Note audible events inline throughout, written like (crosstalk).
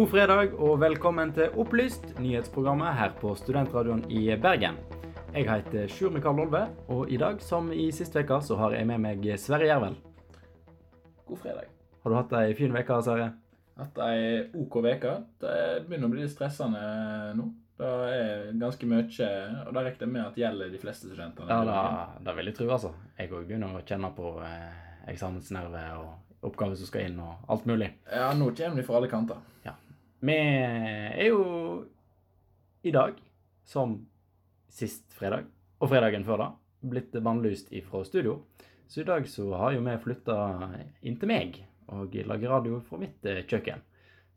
God fredag og velkommen til Opplyst, nyhetsprogrammet her på Studentradioen i Bergen. Jeg heter Sjur Mikael Olve, og i dag, som i sist uke, så har jeg med meg Sverre Jervel. God fredag. Har du hatt ei fin uke, Sverre? Hatt ei OK uke. Det begynner å bli litt stressende nå. Det er ganske mye, og det regner jeg med at gjelder de fleste studentene. Ja, det, det vil jeg tro, altså. Jeg òg begynner å kjenne på eh, eksamensnerve og oppgaver som skal inn, og alt mulig. Ja, nå kommer de fra alle kanter. Ja. Vi er jo i dag, som sist fredag, og fredagen før da, blitt bannlyst ifra studio. Så i dag så har jo vi flytta inn til meg og lager radio fra mitt eh, kjøkken.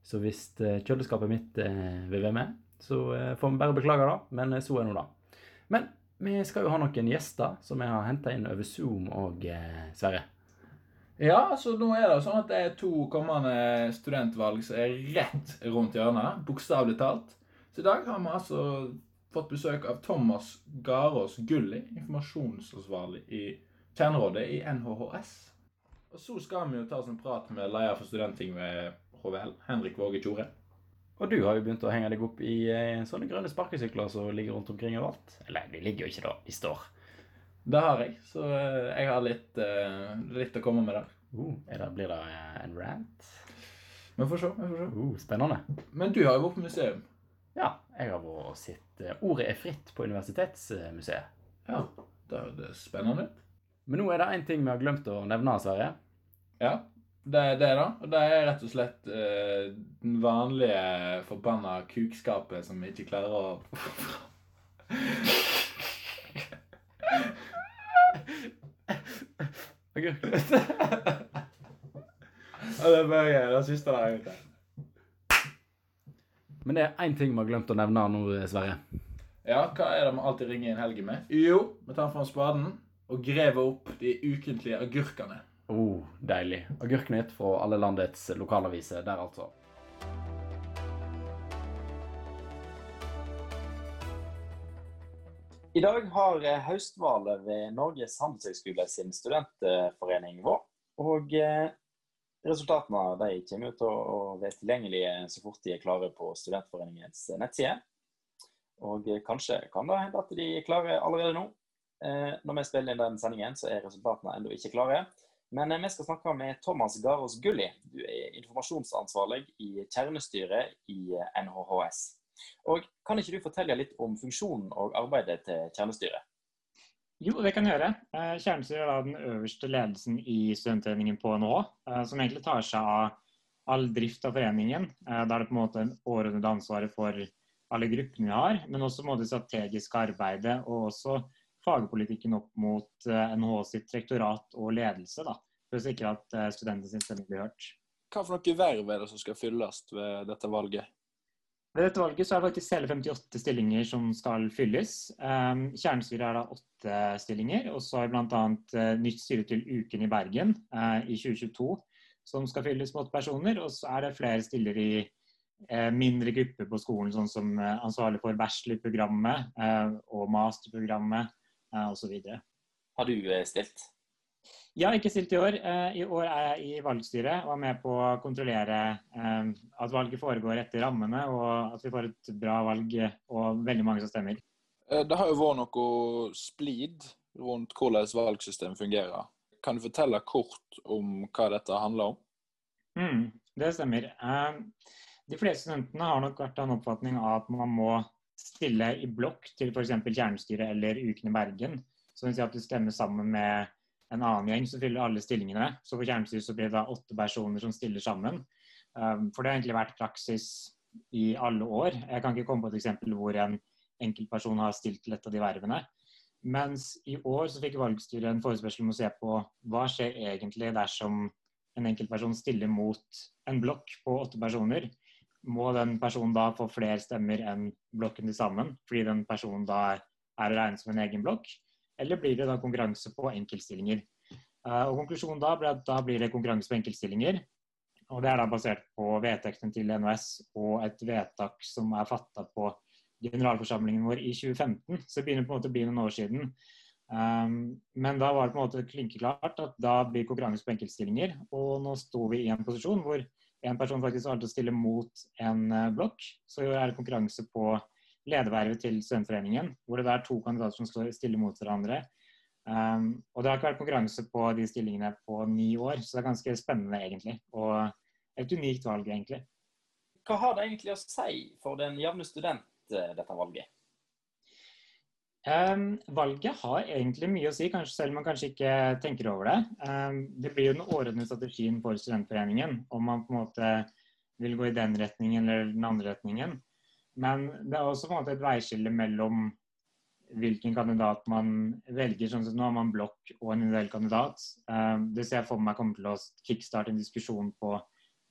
Så hvis eh, kjøleskapet mitt eh, vil være med, så får vi bare beklage det, men så er nå det. Men vi skal jo ha noen gjester som vi har henta inn over Zoom og Sverre. Ja, så nå er det sånn at det er to kommende studentvalg som er rett rundt hjørnet. Bokstavelig talt. Så i dag har vi altså fått besøk av Thomas Garås Gulli, informasjonsansvarlig i kjernerådet i NHHS. Og så skal vi jo ta oss en prat med leder for studentting ved HVL, Henrik Våge Tjore. Og du har jo begynt å henge deg opp i eh, sånne grønne sparkesykler som ligger rundt omkring overalt. Eller de ligger jo ikke da, de står. Det har jeg, så eh, jeg har litt, uh, litt å komme med der. Uh, det, blir det en rant? Vi får se. vi får se. Uh, spennende. Men du har jo vært på museum. Ja, jeg har vært og sett Ordet er fritt på Universitetsmuseet. Ja, det høres spennende ut. Men nå er det én ting vi har glemt å nevne, Sverre. Ja, det er det, da. Og det er rett og slett uh, den vanlige forbanna kukskapet som vi ikke klarer å Agurk. (laughs) ja, det er bare det siste der ute. Men det er én ting vi har glemt å nevne nå, Sverre. Ja, hva er det vi alltid ringer inn helgen med? Jo, vi tar fram spaden og graver opp de ukentlige agurkene. Oh, deilig. Agurknytt fra alle landets lokalaviser der, altså. I dag har høstvalget ved Norges handelshøyskole sin studentforening vår. Og resultatene av de kommer til å være tilgjengelige så fort de er klare på Studentforeningens nettside. Og kanskje kan det hende at de er klare allerede nå. Når vi spiller inn den sendingen, så er resultatene ennå ikke klare. Men vi skal snakke med Thomas Garås Gulli. Du er informasjonsansvarlig i kjernestyret i NHHS. Og Kan ikke du fortelle litt om funksjonen og arbeidet til kjernestyret? Jo, det kan jeg gjøre. Kjernestyret er den øverste ledelsen i studentforeningen på NHH, som egentlig tar seg av all drift av foreningen. Da er det på en måte en overordnet ansvaret for alle gruppene vi har, men også det strategiske arbeidet og også fagpolitikken opp mot NHH sitt rektorat og ledelse, da, for å sikre at studentene sin stemme blir hørt. Hva for noen verv er det som skal fylles ved dette valget? Ved dette valget så er det faktisk hele 58 stillinger som skal fylles. Kjernestyret er da åtte stillinger, og så har vi bl.a. nytt styre til Uken i Bergen i 2022 som skal fylles med åtte personer. Og så er det flere stiller i mindre grupper på skolen, sånn som ansvarlig for bachelorprogrammet og masterprogrammet osv. Har du stilt? Jeg har ikke stilt i år. I år er jeg i valgstyret og er med på å kontrollere at valget foregår etter rammene, og at vi får et bra valg og veldig mange som stemmer. Det har jo vært noe splid rundt hvordan valgsystemet fungerer. Kan du fortelle kort om hva dette handler om? Mm, det stemmer. De fleste studentene har nok vært av en oppfatning av at man må stille i blokk til f.eks. kjernestyret eller Uken i Bergen. Så vil si at du stemmer sammen med en annen gjeng som fyller alle stillingene. Så for kjernestyret så blir det da åtte personer som stiller sammen. For det har egentlig vært praksis i alle år. Jeg kan ikke komme på et eksempel hvor en enkeltperson har stilt til et av de vervene. Mens i år så fikk valgstyret en forespørsel om å se på hva skjer egentlig dersom en enkeltperson stiller mot en blokk på åtte personer. Må den personen da få flere stemmer enn blokken til sammen, fordi den personen da er å regne som en egen blokk? Eller blir det da konkurranse på enkeltstillinger? Og Konklusjonen da ble at da blir det konkurranse på enkeltstillinger. Og Det er da basert på vedtektene til NOS og et vedtak som er fatta på generalforsamlingen vår i 2015. Så det begynner på en måte å bli noen år siden. Um, men da var det på en måte klinkeklart at da blir konkurranse på enkeltstillinger. Og nå sto vi i en posisjon hvor en person faktisk valgte å stille mot en eh, blokk, så er det konkurranse på ledervervet til studentforeningen, hvor det er to kandidater som står stille mot hverandre. Um, og det har ikke vært konkurranse på de stillingene på ni år, så det er ganske spennende egentlig. Og et unikt valg, egentlig. Hva har det egentlig å si for den jevne student, eh, dette valget? Um, valget har egentlig mye å si, kanskje, selv om man kanskje ikke tenker over det. Um, det blir jo den overordnede strategien for studentforeningen, om man på en måte vil gå i den retningen eller den andre retningen. Men det er også på en måte et veiskille mellom hvilken kandidat man velger. sånn som Nå har man blokk og en individuell kandidat. Um, det ser jeg for meg kommer til å kickstarte en diskusjon på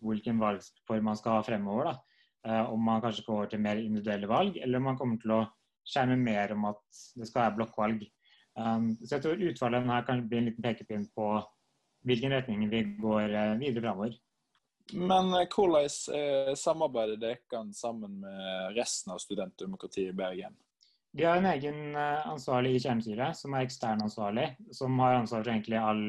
hvilken valgform man skal ha fremover. da. Uh, om man kanskje går til mer individuelle valg, eller om man kommer til å skjerme mer om at det skal være blokkvalg. Um, så jeg tror utfallet her kan bli en liten pekepinn på hvilken retning vi går videre framover. Men eh, hvordan eh, samarbeider dere sammen med resten av studentdemokratiet i Bergen? Vi har en egen eh, ansvarlig i kjernestyret, som er ekstern ansvarlig, som har ansvar for egentlig all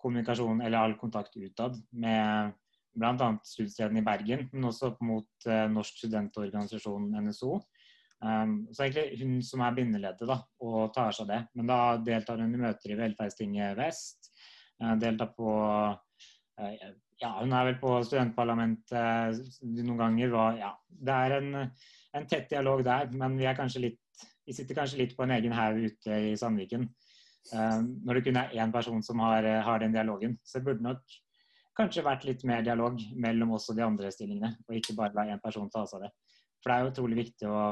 kommunikasjon eller all kontakt utad med bl.a. studiestedene i Bergen, men også opp mot eh, Norsk studentorganisasjon, NSO. Um, så egentlig hun som er bindeleddet da, og tar seg av det. Men da deltar hun i møter i Velferdstinget Vest. Uh, deltar på uh, ja, hun er vel på studentparlamentet noen ganger. Og, ja, det er en, en, tett dialog der, men vi, litt, vi, sitter kanskje litt på en egen haug ute i Sandviken. Uh, når det kun er én person som har, har, den dialogen. Så det burde nok kanskje vært litt mer dialog mellom oss og de andre stillingene, og ikke bare la én person ta seg av det. For det er jo utrolig viktig å,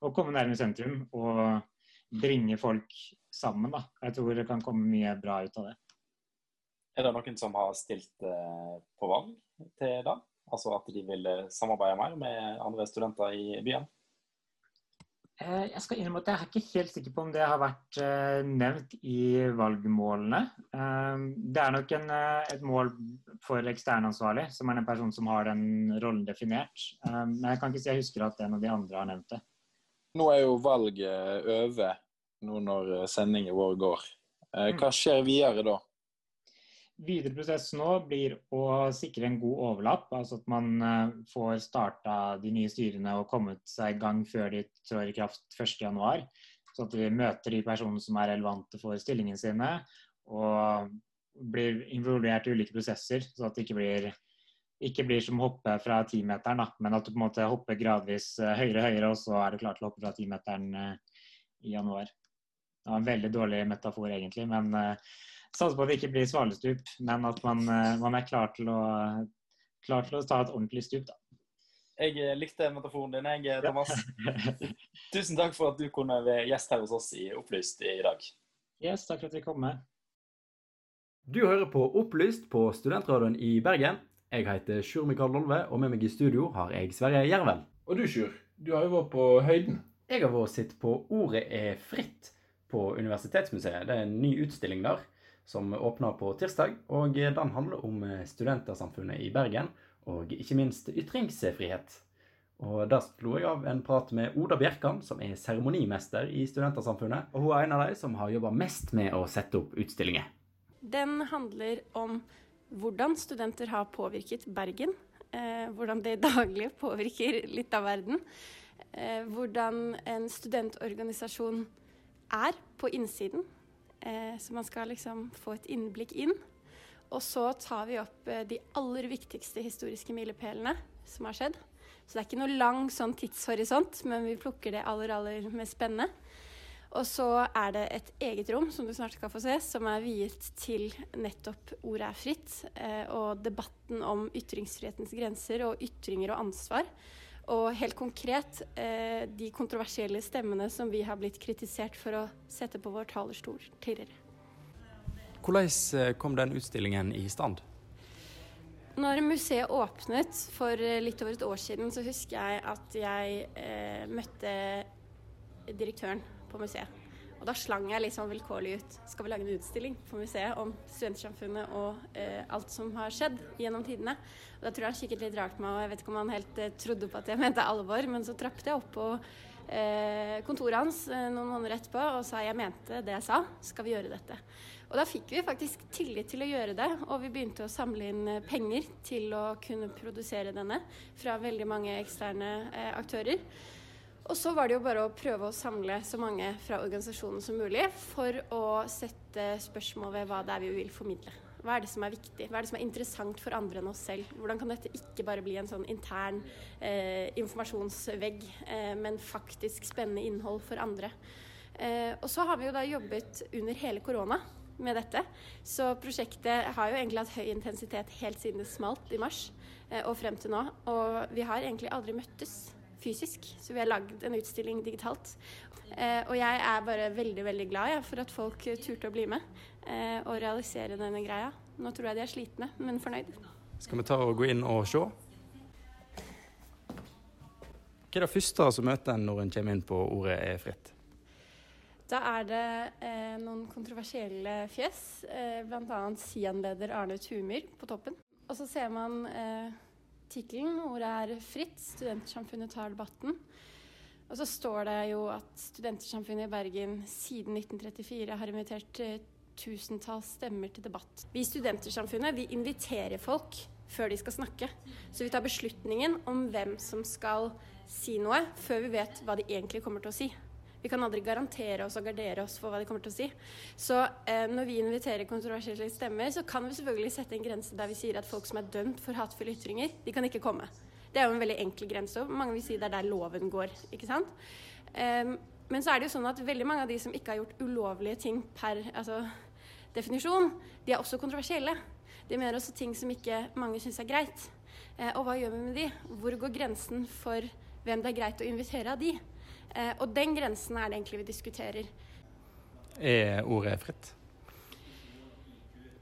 å komme nærmere sentrum og bringe folk sammen. Da. Jeg tror det kan komme mye bra ut av det. Er det noen som har stilt eh, på valg til det? Altså at de vil eh, samarbeide mer med andre studenter i byen? Eh, jeg skal innrømme at jeg er ikke helt sikker på om det har vært nevnt i valgmålene. Det er nok en, et mål for eksternansvarlig, som er den personen som har den rollen definert. Men jeg kan ikke si jeg husker at en av de andre har nevnt det. Nå er jo valget over, nå når sendingen vår går. Hva mm. skjer videre da? Videre prosess nå blir å sikre en god overlapp, altså at man eh, får starta de nye styrene og kommet seg i gang før de trår i kraft 1.1. Så at vi møter de personene som er relevante for stillingene sine, og blir involvert i ulike prosesser, så at det ikke blir, ikke blir som å hoppe fra timeteren, men at du på en måte hopper gradvis eh, høyere og høyere, og så er du klar til å hoppe fra timeteren eh, i januar. Det var en veldig dårlig metafor, egentlig, men satser på at det ikke blir svalestup, men at man, eh, man er klar til, å, klar til, å, ta et ordentlig stup. da. Jeg eh, likte metaforen din, jeg, eh, Thomas. (laughs) Tusen takk for at du kunne være gjest her hos oss i Opplyst i dag. Yes, takk for at vi kom med. Du hører på Opplyst på Studentradioen i Bergen. Jeg heter Sjur Mikael Lolve, og med meg i studio har jeg Sverre Jervel. Og du, Sjur, du har jo vært på høyden. Jeg har vært sett på Ordet er fritt på Universitetsmuseet. Det er en ny utstilling der som åpner på tirsdag. og Den handler om eh, studentersamfunnet i Bergen, og ikke minst ytringsfrihet. Og Da slo jeg av en prat med Oda Bjerkan, som er seremonimester i Studentersamfunnet. Og hun er en av de som har jobba mest med å sette opp utstillinger. Den handler om hvordan studenter har påvirket Bergen. Eh, hvordan det daglig påvirker litt av verden. Eh, hvordan en studentorganisasjon er på innsiden. Eh, så man skal liksom få et innblikk inn. Og så tar vi opp eh, de aller viktigste historiske milepælene som har skjedd. Så det er ikke noe lang sånn tidshorisont, men vi plukker det aller, aller mest spennende. Og så er det et eget rom, som du snart skal få se, som er viet til nettopp ordet er fritt, eh, og debatten om ytringsfrihetens grenser og ytringer og ansvar. Og helt konkret eh, de kontroversielle stemmene som vi har blitt kritisert for å sette på vår talerstol tidligere. Hvordan eh, kom den utstillingen i stand? Når museet åpnet for eh, litt over et år siden, så husker jeg at jeg eh, møtte direktøren på museet. Og da slang jeg litt sånn vilkårlig ut. Skal vi lage en utstilling på museet om studentsamfunnet og eh, alt som har skjedd gjennom tidene? Og da tror jeg han kikket litt rart på meg, og jeg vet ikke om han helt eh, trodde på at jeg mente alvor, men så trappet jeg opp på eh, kontoret hans eh, noen måneder etterpå og sa jeg mente det jeg sa, skal vi gjøre dette? Og da fikk vi faktisk tillit til å gjøre det, og vi begynte å samle inn eh, penger til å kunne produsere denne fra veldig mange eksterne eh, aktører. Og så var det jo bare å prøve å samle så mange fra organisasjonen som mulig for å sette spørsmål ved hva det er vi vil formidle. Hva er det som er viktig? Hva er det som er interessant for andre enn oss selv? Hvordan kan dette ikke bare bli en sånn intern eh, informasjonsvegg, eh, men faktisk spennende innhold for andre? Eh, og så har vi jo da jobbet under hele korona med dette. Så prosjektet har jo egentlig hatt høy intensitet helt siden det smalt i mars eh, og frem til nå. Og vi har egentlig aldri møttes fysisk, så vi har lagd en utstilling digitalt. Eh, og jeg er bare veldig veldig glad ja, for at folk turte å bli med eh, og realisere denne greia. Nå tror jeg de er slitne, men fornøyd. Skal vi ta og gå inn og se? Hva er det første som møter en når en kommer inn på ordet er fritt? Da er det eh, noen kontroversielle fjes, eh, bl.a. Sian-leder Arne Tumyr på toppen. Og så ser man eh, tittelen. Ordet er 'Fritt'. Studentsamfunnet tar debatten. Og så står det jo at Studentersamfunnet i Bergen siden 1934 har invitert eh, tusentalls stemmer til debatt. Vi i Studentersamfunnet vi inviterer folk før de skal snakke. Så vi tar beslutningen om hvem som skal si noe, før vi vet hva de egentlig kommer til å si. Vi kan aldri garantere oss og gardere oss for hva de kommer til å si. Så eh, når vi inviterer kontroversielle stemmer, så kan vi selvfølgelig sette en grense der vi sier at folk som er dømt for hatefulle ytringer, de kan ikke komme. Det er jo en veldig enkel grense. Mange vil si det er der loven går. ikke sant? Um, men så er det jo sånn at veldig mange av de som ikke har gjort ulovlige ting per altså, definisjon, de er også kontroversielle. De mener også ting som ikke mange syns er greit. Eh, og hva gjør vi med de? Hvor går grensen for hvem det er greit å invitere av de? Eh, og den grensen er det egentlig vi diskuterer. Er ordet fritt?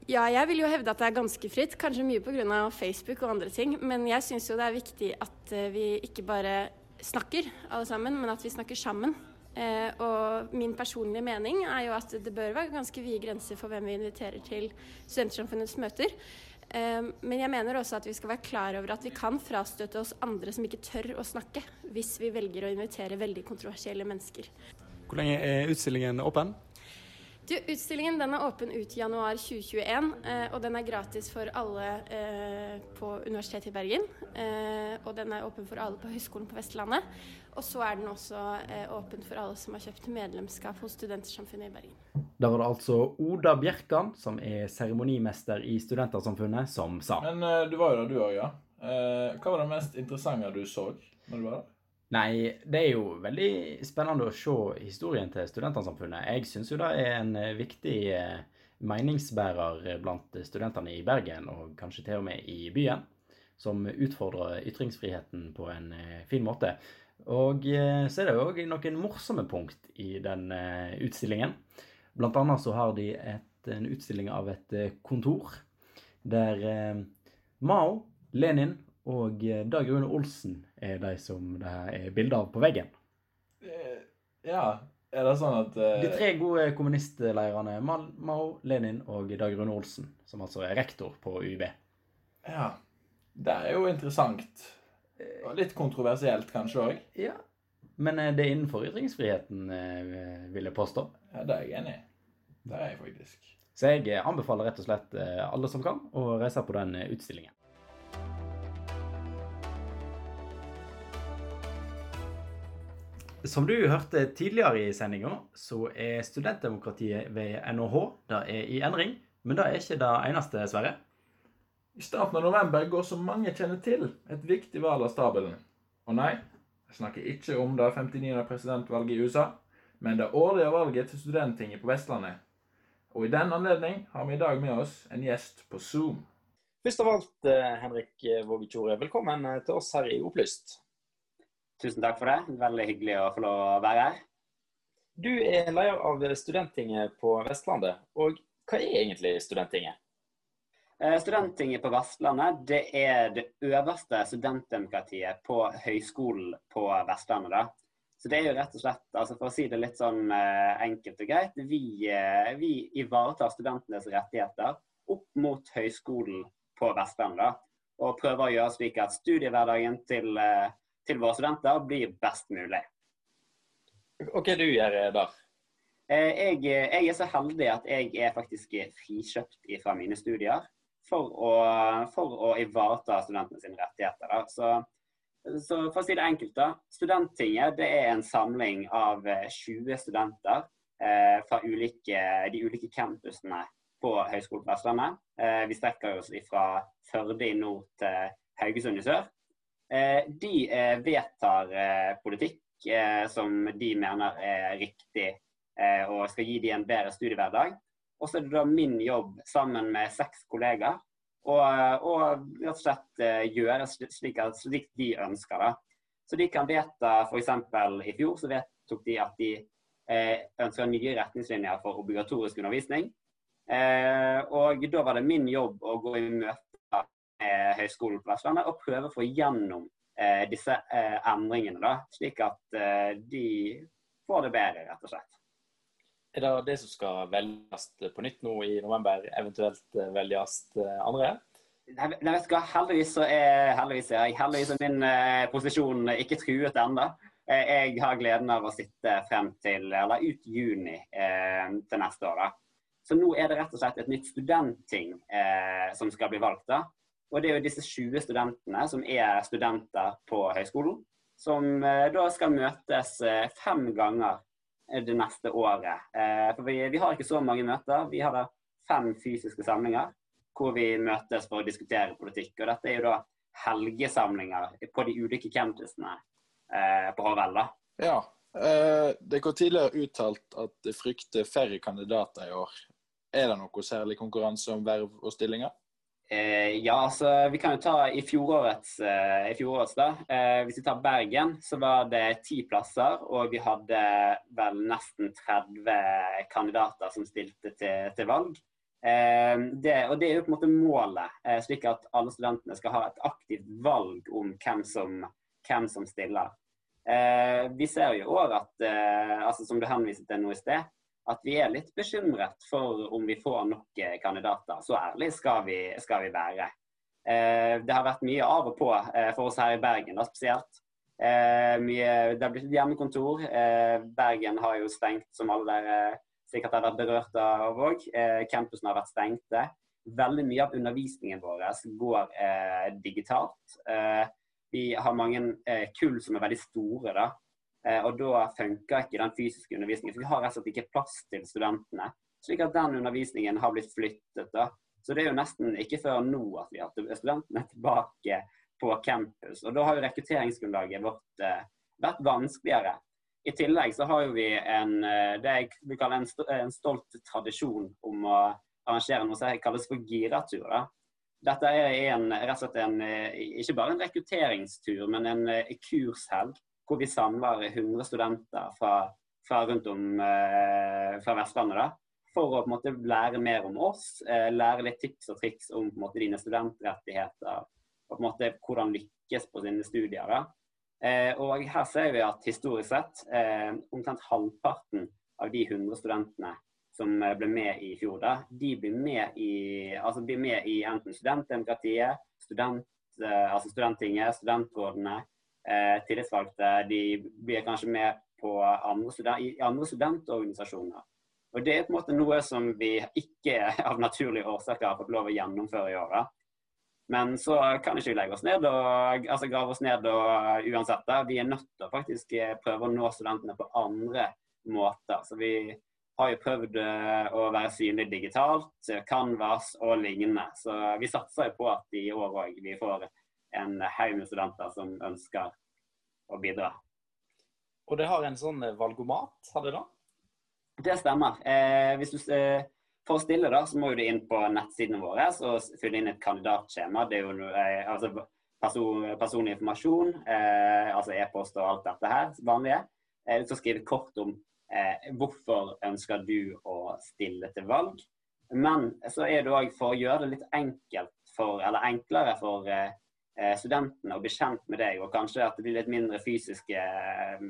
Ja, jeg vil jo hevde at det er ganske fritt. Kanskje mye pga. Facebook og andre ting. Men jeg syns jo det er viktig at eh, vi ikke bare snakker alle sammen, men at vi snakker sammen. Eh, og min personlige mening er jo at det bør være ganske vide grenser for hvem vi inviterer til Studentersamfunnets møter. Ehm, men jeg mener også at vi skal være klar over at vi kan frastøte oss andre som ikke tør å snakke, hvis vi velger å invitere veldig kontroversielle mennesker. Hvor lenge er utstillingen åpen? Du, utstillingen er åpen ut i januar 2021, eh, og den er gratis for alle eh, på Universitetet i Bergen. Eh, og den er åpen for alle på Høgskolen på Vestlandet. Og så er den også eh, åpen for alle som har kjøpt medlemskap hos Studentersamfunnet i Bergen. Da var det altså Oda Bjerkan, som er seremonimester i Studentersamfunnet, som sa. Men uh, du var jo der, du òg, ja. Uh, hva var det mest interessante du så når du var der? Nei, det er jo veldig spennende å se historien til Studentersamfunnet. Jeg syns jo det er en eh, viktig meningsbærer blant studentene i Bergen, og kanskje til og med i byen, som utfordrer ytringsfriheten på en fin måte. Og eh, så er det òg noen morsomme punkt i den eh, utstillingen. Blant annet så har de et, en utstilling av et eh, kontor der Mao, Lenin og Dag Rune Olsen er de som det er bilde av på veggen. Ja, er det sånn at uh... De tre gode kommunistleirene Mao, Lenin og Dag Rune Olsen, som altså er rektor på UiB. Ja. Det er jo interessant. Og litt kontroversielt kanskje òg. Ja. Men eh, det er innenfor ytringsfriheten, eh, vil jeg påstå. Ja, det er jeg enig i. Det er jeg faktisk. Så jeg eh, anbefaler rett og slett alle som kan, å reise på den utstillingen. Som du hørte tidligere i sendinga, så er studentdemokratiet ved NHH det er i endring. Men det er ikke det eneste, Sverre. I starten av november går, som mange kjenner til, et viktig valg av stabelen. Og nei, jeg snakker ikke om det 59. presidentvalget i USA, men det årlige valget til studenttinget på Vestlandet. Og i den anledning har vi i dag med oss en gjest på Zoom. Først av alt, eh, Henrik Våge Tjore, velkommen eh, til oss her i Opplyst. Tusen takk for det. Veldig hyggelig å få lov å være her. Du er leder av Studenttinget på Vestlandet. Og hva er egentlig Studenttinget? Eh, Studenttinget på Vestlandet det er det øverste studentdemokratiet på høyskolen på Vestlandet. da. Så det er jo rett og slett, altså For å si det litt sånn eh, enkelt og greit, vi, eh, vi ivaretar studentenes rettigheter opp mot høyskolen på Vestlandet. da, Og prøver å gjøre slik at studiehverdagen til, til våre studenter blir best mulig. Og hva du gjør der? Eh, jeg, jeg er så heldig at jeg er faktisk frikjøpt fra mine studier for å, for å ivareta studentene sine rettigheter. Så, så, for å si det enkelt, da. Studenttinget er en samling av 20 studenter eh, fra ulike, de ulike campusene på Høgskolen på Vestlandet. Eh, vi strekker oss fra Førde i nord til Haugesund i sør. Eh, de eh, vedtar eh, politikk som de mener er riktig og skal gi de en bedre studiehverdag. Og så er det da min jobb sammen med seks kollegaer å rett og slett gjøre slik, slik de ønsker. da. Så de kan vedta f.eks. i fjor så vedtok de at de ønsker nye retningslinjer for obligatorisk undervisning. Og da var det min jobb å gå i møte Høgskolen på Vestlandet og prøve å få gjennom eh, disse eh, endringene, da, slik at eh, de får det bedre, rett og slett. Er det det som skal velges på nytt nå i november, eventuelt eh, velges andre? Nei, vet du hva, heldigvis så er, heldigvis er, heldigvis er min eh, posisjon ikke truet ennå. Eh, jeg har gleden av å sitte frem til, eller ut juni eh, til neste år. Da. Så nå er det rett og slett et nytt studentting eh, som skal bli valgt. da. Og det er jo disse 20 studentene som er studenter på høyskolen, som eh, da skal møtes eh, fem ganger det neste året. Eh, for vi, vi, har ikke så mange møter. Vi har da fem fysiske samlinger hvor vi møtes for å diskutere politikk. Og dette er jo da helgesamlinger på de ulike campusene på HVL. da. Ja. Det går tidligere uttalt at det frykter færre kandidater i år. Er det noe særlig konkurranse om verv og stillinger? Eh, ja, altså vi kan jo ta i fjorårets, eh, i fjorårets da. Eh, hvis vi tar Bergen, så var det ti plasser. Og vi hadde vel nesten 30 kandidater som stilte til, til valg. Eh, det, og det er jo på en måte målet, eh, slik at alle studentene skal ha et aktivt valg om hvem som hvem som stiller. Eh, vi ser jo i år at, altså som du henviste til nå i sted, at vi er litt bekymret for om vi får nok eh, kandidater. Så ærlig skal vi, skal vi være. Eh, det har vært mye av og på eh, for oss her i Bergen da, spesielt. Det har blitt hjemmekontor. Bergen har jo stengt, som alle dere sikkert har vært berørt av òg. campusene har vært stengte. Veldig mye av undervisningen vår går digitalt. Vi har mange kull som er veldig store. da, og Da funker ikke den fysiske undervisningen. for Vi har rett og slett ikke plass til studentene. Slik at den undervisningen har blitt flyttet. da. Så det er jo nesten ikke før nå at vi har studentene tilbake på campus. Og da har jo rekrutteringsgrunnlaget vårt eh, vært vanskeligere. I tillegg så har jo vi en, eh, det jeg vil kalle en, stolt tradisjon om å arrangere noe som kalles for giratur. da. Dette er en, rett og slett en, eh, ikke bare en rekrutteringstur, men en eh, kurshelg hvor vi samler 100 studenter fra, fra rundt om eh, fra Vestlandet. da, For å på en måte lære mer om oss, lære litt tips og triks om på en måte dine studentrettigheter. Og på en måte hvordan lykkes på sine studier. da. Og her ser vi at historisk sett, omtrent halvparten av de 100 studentene som eh, ble med i fjor, da, de blir med i, altså blir med i enten studentdemokratiet, student, eh, altså studenttinget, studentrådene, eh, tillitsvalgte. De blir kanskje med på andre, student, i andre studentorganisasjoner. Og Det er på en måte noe som vi ikke av naturlige årsaker har fått lov å gjennomføre i året. Men så kan ikke vi legge oss ned og altså grave oss ned og uansett. da, Vi er nødt til å faktisk eh, prøve å nå studentene på andre måter. Så vi har jo prøvd eh, å være synlig digitalt, Canvas og lignende. Så vi satser jo på at i år òg vi får en haug med studenter som ønsker å bidra. Og det har en sånn eh, valgomat, har det da? Det stemmer. Eh, hvis du, eh, for å stille da, så må du inn på nettsidene våre og fylle inn et kandidatskjema. Det er jo eh, altså person, personlig informasjon, eh, altså e-post og alt dette her, vanlige. du skal skrive kort om eh, hvorfor ønsker du å stille til valg. Men så er det òg for å gjøre det litt enkelt for, eller enklere for eh, eh, studentene å bli kjent med deg, og kanskje at det blir litt mindre fysiske eh,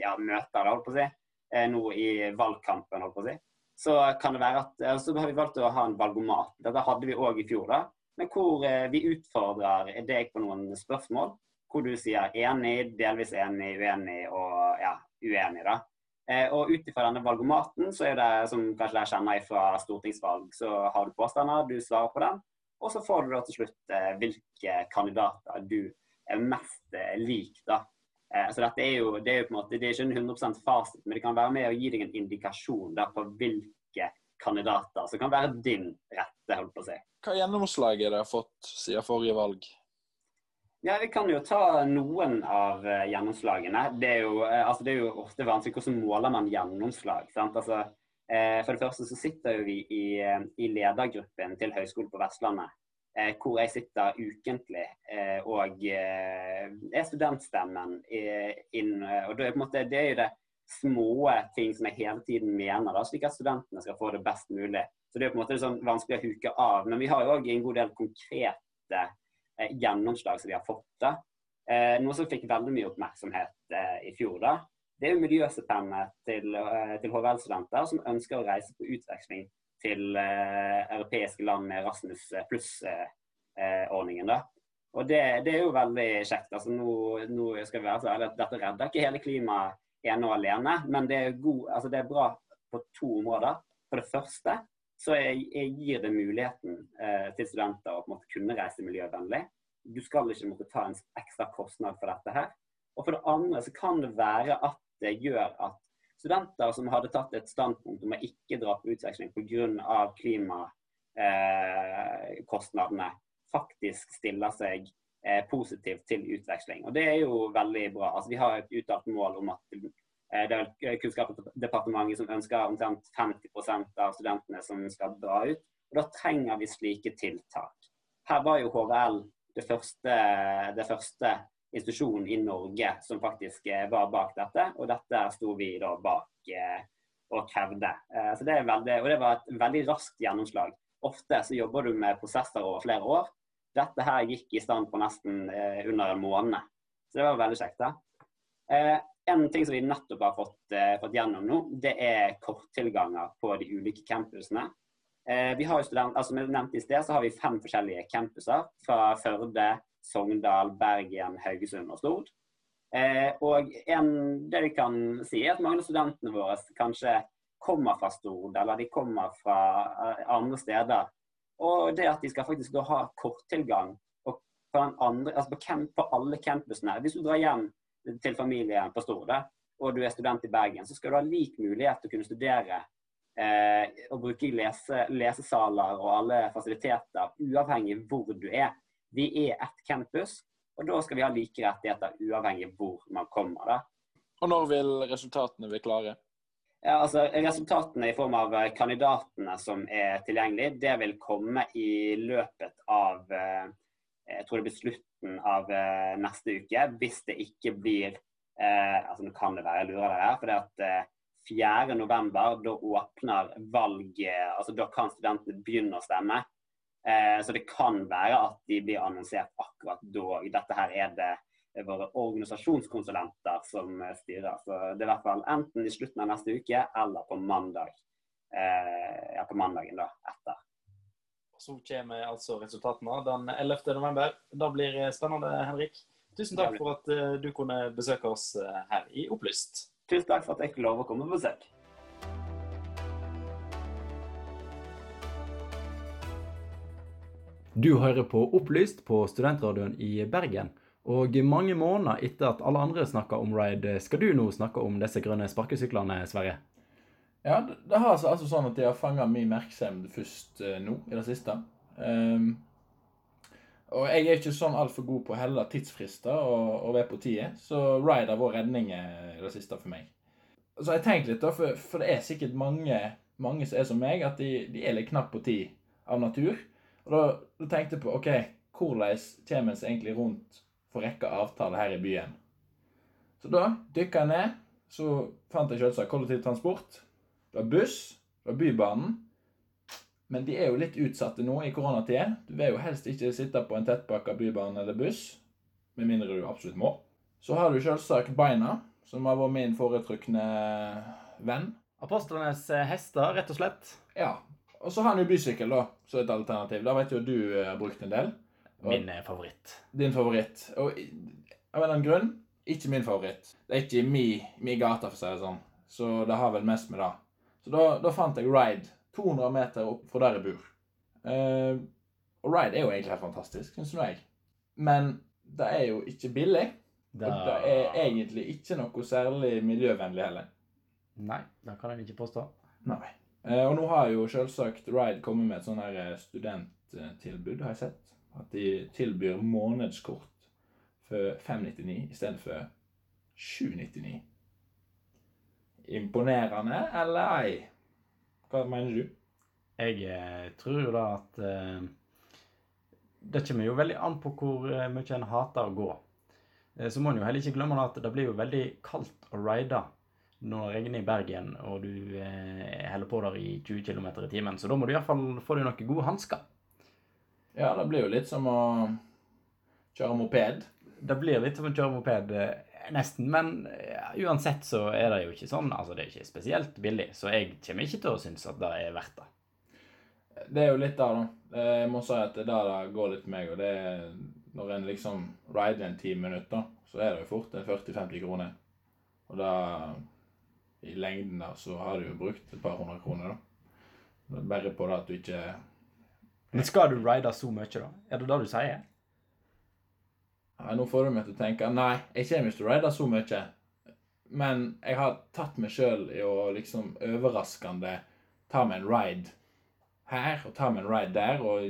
ja, møter holdt på å si, eh, nå i valgkampen. holdt på å si. Så kan det være at, eh, så har vi valgt å ha en valgomat. Dette hadde vi òg i fjor. da, men hvor vi utfordrer deg på noen spørsmål. Hvor du sier enig, delvis enig, uenig og ja, uenig. da. Eh, og ut ifra denne valgomaten, så er det som kanskje dere kjenner fra stortingsvalg, så har du påstander, du svarer på dem, og så får du da til slutt eh, hvilke kandidater du er mest eh, lik. da. Eh, så dette er jo, det er jo på en måte, det er ikke en 100% fasit, men det kan være med å gi deg en indikasjon da, på hvilke kandidater som kan være din rette, holdt på å si. Hva gjennomslag har dere fått siden forrige valg? Ja, Vi kan jo ta noen av gjennomslagene. Det er, jo, altså det er jo ofte vanskelig hvordan måler man gjennomslag. sant? Altså, for det første så sitter jo vi i, eh, i ledergruppen til Høgskolen på Vestlandet, eh, hvor jeg sitter ukentlig eh, og er studentstemmen inn. og det måte, det er jo det små ting som jeg hele tiden mener, da, slik at studentene skal få det best mulig. Så det er på en måte sånn vanskelig å huke av. Men vi har jo òg en god del konkrete Eh, gjennomslag som vi har fått. da. Eh, noe som fikk veldig mye oppmerksomhet eh, i fjor. da. Det er jo miljøstipendet til, til HVL-studenter som ønsker å reise på utveksling til europeiske land med Rasmus pluss-ordningen. da. Og det, det, er jo veldig kjekt. altså Nå, nå skal vi være så ærlige at Dette redder ikke hele klimaet ene og alene, men det er, god, altså det er bra på to områder. For det første så jeg, jeg gir det muligheten eh, til studenter å måte, kunne reise miljøvennlig. Du skal ikke måtte ta en ekstra kostnad for dette her. Og for det andre så kan det være at det gjør at studenter som hadde tatt et standpunkt om å ikke dra på utveksling pga. klimakostnadene, eh, faktisk stiller seg eh, positivt til utveksling. Og det er jo veldig bra. Altså, vi har et uttalt mål om at Eh, det er Kunnskapsdepartementet som ønsker omtrent 50% av studentene som skal dra ut. Og Da trenger vi slike tiltak. Her var jo HVL det første, det første institusjonen i Norge som faktisk eh, var bak dette, og dette sto vi da bak eh, og krevde. Så det veldig, og det var et veldig raskt gjennomslag. Ofte så jobber du med prosesser over flere år. Dette her gikk i stand på nesten under en måned. Så det var veldig kjekt. da. En ting som vi nettopp har fått, eh, fått gjennom nå, det er korttilganger på de ulike campusene. Eh, vi har jo student, altså Som jeg nevnte i sted, så har vi fem forskjellige campuser. Fra Førde, Sogndal, Bergen, Haugesund og Stord. Eh, og en, det vi kan si, er at mange av studentene våre kanskje kommer fra Stord, eller de kommer fra eh, andre steder. Og det at de skal faktisk da ha korttilgang på, altså på, på alle campusene. Hvis du drar hjem til familien på Stord, og du er student i Bergen, så skal du ha lik mulighet til å kunne studere eh, og bruke lese, lesesaler og alle fasiliteter, uavhengig hvor du er. Vi er ett campus, og da skal vi ha like rettigheter uavhengig hvor man kommer. da. Og når vil resultatene bli klare? Ja, altså Resultatene i form av eh, kandidatene som er tilgjengelige, det vil komme i løpet av eh, jeg tror det blir slutten av eh, neste uke. Hvis det ikke blir eh, altså Nå kan det være jeg lurer dere for det at eh, 4.11. da åpner valget altså Da kan studentene begynne å stemme. Eh, så det kan være at de blir annonsert akkurat da. Dette her er det våre organisasjonskonsulenter som eh, styrer. Så det er i hvert fall enten i slutten av neste uke eller på mandag. Eh, ja, på mandagen da, etter så kommer altså resultatene den 11. november. Det blir spennende, Henrik. Tusen takk for at du kunne besøke oss her i Opplyst. Tusen takk for at jeg fikk lov å komme på besøk. Du hører på Opplyst på studentradioen i Bergen. Og mange måneder etter at alle andre snakker om ride, skal du nå snakke om disse grønne sparkesyklene, Sverre? Ja, det, har seg altså sånn at de har fanga min oppmerksomhet først uh, nå, i det siste. Um, og jeg er ikke sånn altfor god på å helle tidsfrister og, og være på tide, så Ride har vært redning i det siste for meg. Så jeg tenkte litt, da, for, for, det er sikkert mange, mange som er som meg, at de, de er litt knapt på tid av natur. Og da, da tenkte jeg på OK, hvordan kommer en seg egentlig rundt for rekke avtale her i byen? Så da dykka jeg ned. Så fant jeg selvsagt kollektivtransport. Det var buss, Det var Bybanen. Men de er jo litt utsatte nå i koronatida. Du vil jo helst ikke sitte på en tettpakka bybane eller buss, med mindre du absolutt må. Så har du selvsagt Beina, som har vært min foretrukne venn. Apostlenes eh, hester, rett og slett? Ja. Og så har han jo bysykkel, da, som et alternativ. Da vet jo du eh, har brukt en del. Og min eh, favoritt. Din favoritt. Og av en eller annen grunn ikke min favoritt. Det er ikke mi, mi gate, for å si det sånn. så det har vel mest med det. Så da, da fant jeg Ride 200 meter opp fra der jeg bor. Uh, og Ride er jo egentlig helt fantastisk, syns nå jeg. Men det er jo ikke billig. Da... Og det er egentlig ikke noe særlig miljøvennlig heller. Nei, det kan jeg ikke påstå. Nei. Eh, og nå har jo selvsagt Ride kommet med et sånn her eh, studenttilbud, har jeg sett. At de tilbyr månedskort for 599 istedenfor 799. Imponerende eller ei? Hva mener du? Jeg eh, tror jo da at Det kommer jo veldig an på hvor mye en hater å gå. Så må en jo heller ikke glemme at det blir jo veldig kaldt å ride når det regner i Bergen og du eh, holder på der i 20 km i timen. Så da må du iallfall få deg noen gode hansker. Ja, det blir jo litt som å kjøre moped. Det blir litt som å kjøre moped, eh, nesten. Men ja, uansett så er det jo ikke sånn. Altså, det er ikke spesielt billig. Så jeg kommer ikke til å synes at det er verdt det. Det er jo litt da, da. Jeg må si at det er der det går litt meg. Og det er når en liksom rider en ti minutter, så er det jo fort en 40-50 kroner. Og da i lengden da, så har du jo brukt et par hundre kroner, da. Bare på det at du ikke Men skal du ride så mye, da? Er det det du sier? Nei, nå får du meg til å tenke Nei, jeg kommer ikke til å ride så mye. Men jeg har tatt meg sjøl i å liksom overraskende ta meg en ride her og ta meg en ride der. og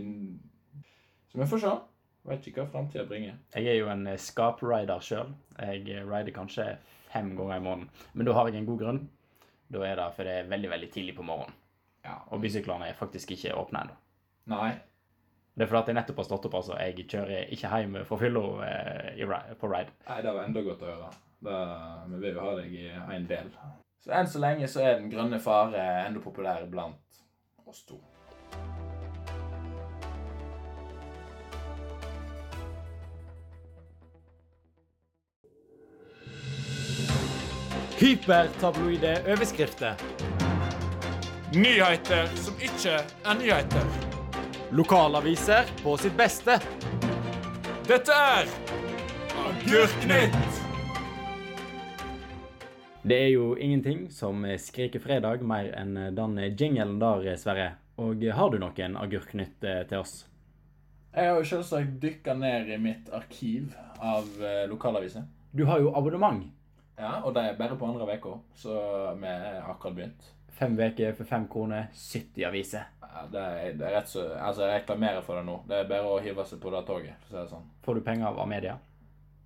Så vi får se. Vet ikke hva framtida bringer. Jeg er jo en eh, skaprider sjøl. Jeg eh, rider kanskje fem ganger i måneden. Men da har jeg en god grunn. Da er det for det er veldig veldig tidlig på morgenen. Ja. Og bysyklene er faktisk ikke åpne ennå. Nei. Det er fordi at jeg nettopp har stått opp. altså. Jeg kjører ikke hjem fra fylla eh, på ride. Nei, det var enda godt å høre. Da, vi vil jo ha deg i en del. Så enn så lenge så er Den grønne fare enda populær blant oss to. Hypertabloide overskrifter. Nyheter som ikke er nyheter. Lokalaviser på sitt beste. Dette er Agurknytt! Det er jo ingenting som skriker fredag mer enn den jingelen der, Sverre. Og har du noen agurknytt eh, til oss? Jeg har jo selvsagt dykka ned i mitt arkiv av eh, lokalaviser. Du har jo abonnement. Ja, og det er bare på andre uka, så vi har akkurat begynt. Fem uker for fem kroner, 70 aviser. Ja, det, er, det er rett så Altså, jeg reklamerer for det nå. Det er bare å hive seg på det toget, for å si det sånn. Får du penger av Amedia?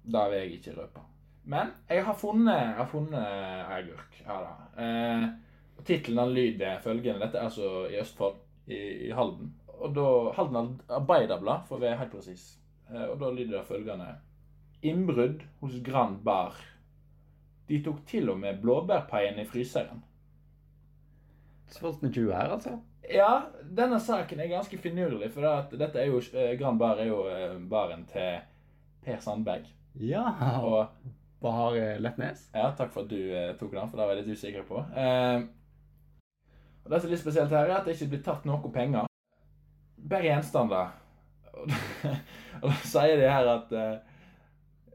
Det vil jeg ikke røpe. Men jeg har funnet, jeg har funnet agurk Ja, da. Eh, Tittelen lyder følgende. Dette er altså i Østfold, i, i Halden. Og da, Halden Arbeiderblad, for å være helt presis. Eh, og da lyder det følgende. Innbrudd hos Grand Bar. De tok til og med blåbærpaien i fryseren. Sultne 20 her, altså. Ja, denne saken er ganske finurlig, for det dette er jo, eh, Grand Bar er jo eh, baren til Per Sandberg. Ja. Og Bahar Letnes. Ja, takk for at du eh, tok den, for det var jeg litt usikker på. Eh, og Det som er litt spesielt her, er at det ikke blir tatt noe penger. Bare gjenstander. Og, (laughs) og da sier de her at eh,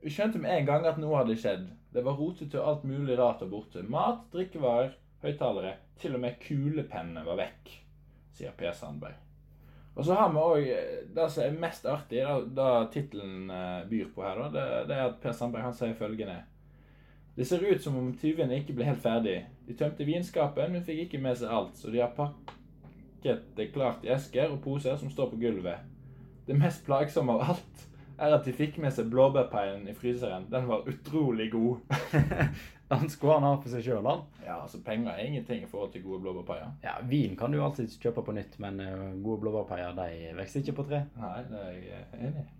Vi skjønte med en gang at noe hadde skjedd. Det var rotete og alt mulig rart der borte. Mat, drikkevarer, høyttalere. Til og med kulepennene var vekk, sier Per Sandberg. Og så har vi òg Det som er mest artig, da tittelen eh, byr på her, det, det er at Per Sandberg han sier følgende Det ser ut som om tyvene ikke ble helt ferdig. De tømte vinskapen, men fikk ikke med seg alt, så de har pakket det klart i esker og poser som står på gulvet. Det mest plagsomme av alt er at de fikk med seg blåbærpaien i fryseren. Den var utrolig god. (laughs) den skulle han ha for seg sjøl, han. Ja, altså Penger er ingenting i forhold til gode blåbærpaier. Ja, vin kan du alltid kjøpe på nytt, men eh, gode blåbærpaier de vokser ikke på tre. Nei, det er jeg enig i.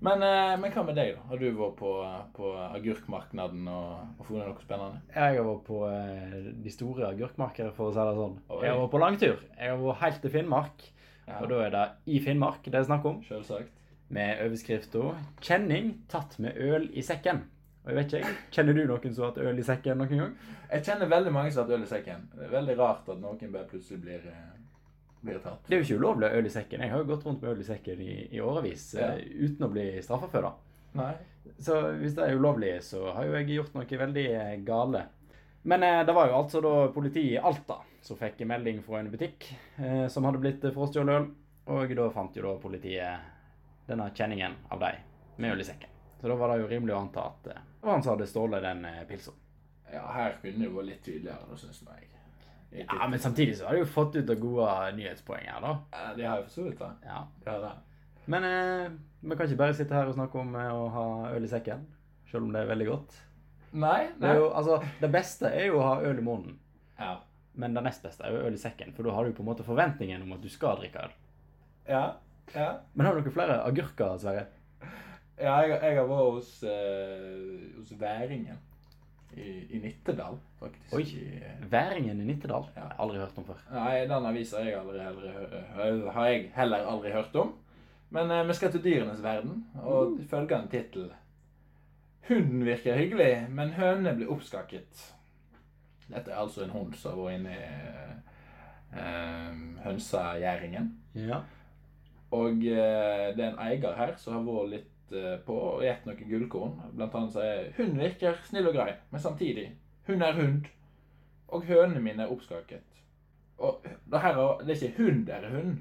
Men, eh, men hva med deg, da? Har du vært på, på agurkmarknaden og, og funnet noe spennende? Jeg har vært på eh, de store agurkmarkedene, for å si det sånn. Oi. Jeg har vært på langtur. Jeg har vært helt til Finnmark. Ja, Og da er det i Finnmark det er snakk om. Selvsagt. Med overskrifta 'Kjenning tatt med øl i sekken'. Og jeg vet ikke, Kjenner du noen som har hatt øl i sekken noen gang? Jeg kjenner veldig mange som har hatt øl i sekken. Det er veldig rart at noen bare plutselig blir, eh, blir tatt. Det er jo ikke ulovlig å ha øl i sekken. Jeg har jo gått rundt med øl i sekken i, i årevis Ja. eh, uten å bli straffa for det. Nei. Så hvis det er ulovlig, så har jo jeg gjort noe veldig eh, gale. Men eh, det var jo altså da politiet i Alta som fikk en melding fra en butikk eh, som hadde blitt frostjålet øl. Og da fant jo da politiet denne kjenningen av dem med øl i sekken. Så da var det jo rimelig å anta at eh, det var han som hadde stjålet den pilsen. pilsa. Ja, her kunne det vært litt tydeligere, da, syns jeg. Jeg Ja, men samtidig så har de jo fått ut av gode nyhetspoeng her, da. Ja, De har jo for så vidt det. Ja. De har det. Men eh, vi kan ikke bare sitte her og snakke om eh, å ha øl i sekken, selv om det er veldig godt. Nei, Det, nei. er jo, altså, det beste er jo å ha øl i munnen, Ja. men det nest beste er jo øl i sekken, for da har du på en måte forventningen om at du skal drikke øl. Ja. Ja. Men har du noen flere agurker, Sverre? Ja, jeg, jeg har vært hos, eh, hos Væringen i, i Nittedal, faktisk. Oi. Væringen i Nittedal? Ja. Jeg har aldri hørt om før. nei, den avisa har jeg, aldri, aldri, har jeg heller aldri hørt om. Men eh, vi skal til dyrenes verden, og følgende tittel. Hunden virker hyggelig, men hønene blir oppskakket. Dette er altså en hund som har vært inne i eh, hønsegjæringen. Ja. Og eh, det er en eier her som har vært litt eh, på og gitt noen gullkorn. Blant annet sier hun virker snill og grei, men samtidig hun er hund. Og hønene mine er oppskaket. Og det her er, det er ikke hund der er hund.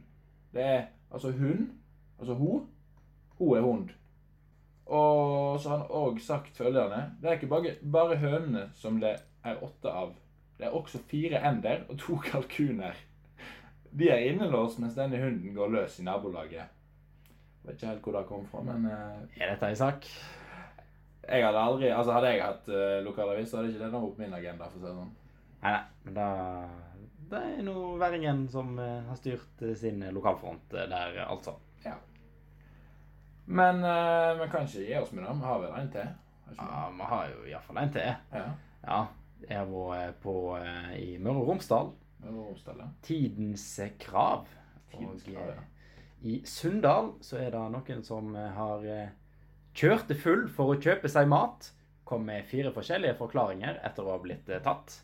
Det er altså hun, altså hun. Hun er hund. Og så har han òg sagt følgende Det er ikke bare, bare hønene som det er åtte av. Det er også fire ender og to kalkuner. De er innelåst mens denne hunden går løs i nabolaget. Vet ikke helt hvor det kom fra, men uh, Er dette en sak? jeg hadde aldri Altså Hadde jeg hatt uh, lokalavis, så hadde ikke det vært på min agenda. for å si det sånn. Nei, nei. Men da Det er nå Væringen som uh, har styrt eh, sin lokalfront eh, der, altså. Ja. Men vi kan ikke gi oss med det. Vi har vel en til? Ja, vi har jo iallfall en til. Ja. Ja. Jeg har vært på eh, i Møre og Romsdal. Tidens eh, krav. Tidens krav, ja. Og I Sunndal så er det noen som eh, har eh, kjørt det full for å kjøpe seg mat. Kom med fire forskjellige forklaringer etter å ha blitt eh, tatt.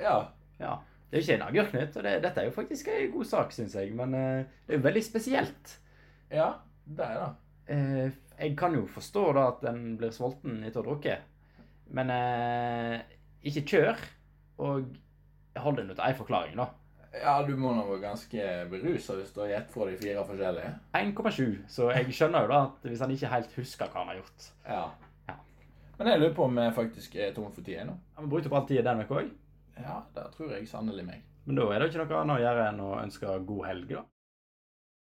Ja. Ja. Det er jo ikke en agurknytt, og det, dette er jo faktisk en god sak, syns jeg. Men eh, det er jo veldig spesielt. ja, det er det. Eh, jeg kan jo forstå da at en blir sulten etter å ha drukket, men eh, ikke kjør. Og hold holder nå til én forklaring, da. Ja, du må nå være ganske berusa hvis du har gitt fra de fire forskjellige. 1,7. Så jeg skjønner jo da at hvis han ikke helt husker hva han har gjort Ja. Ja. Men jeg lurer på om jeg faktisk er tom for tid Ja, vi brukte opp all tida den uka òg. Ja, det tror jeg sannelig meg. Men da er det ikke noe annet å gjøre enn å ønske god helg, da.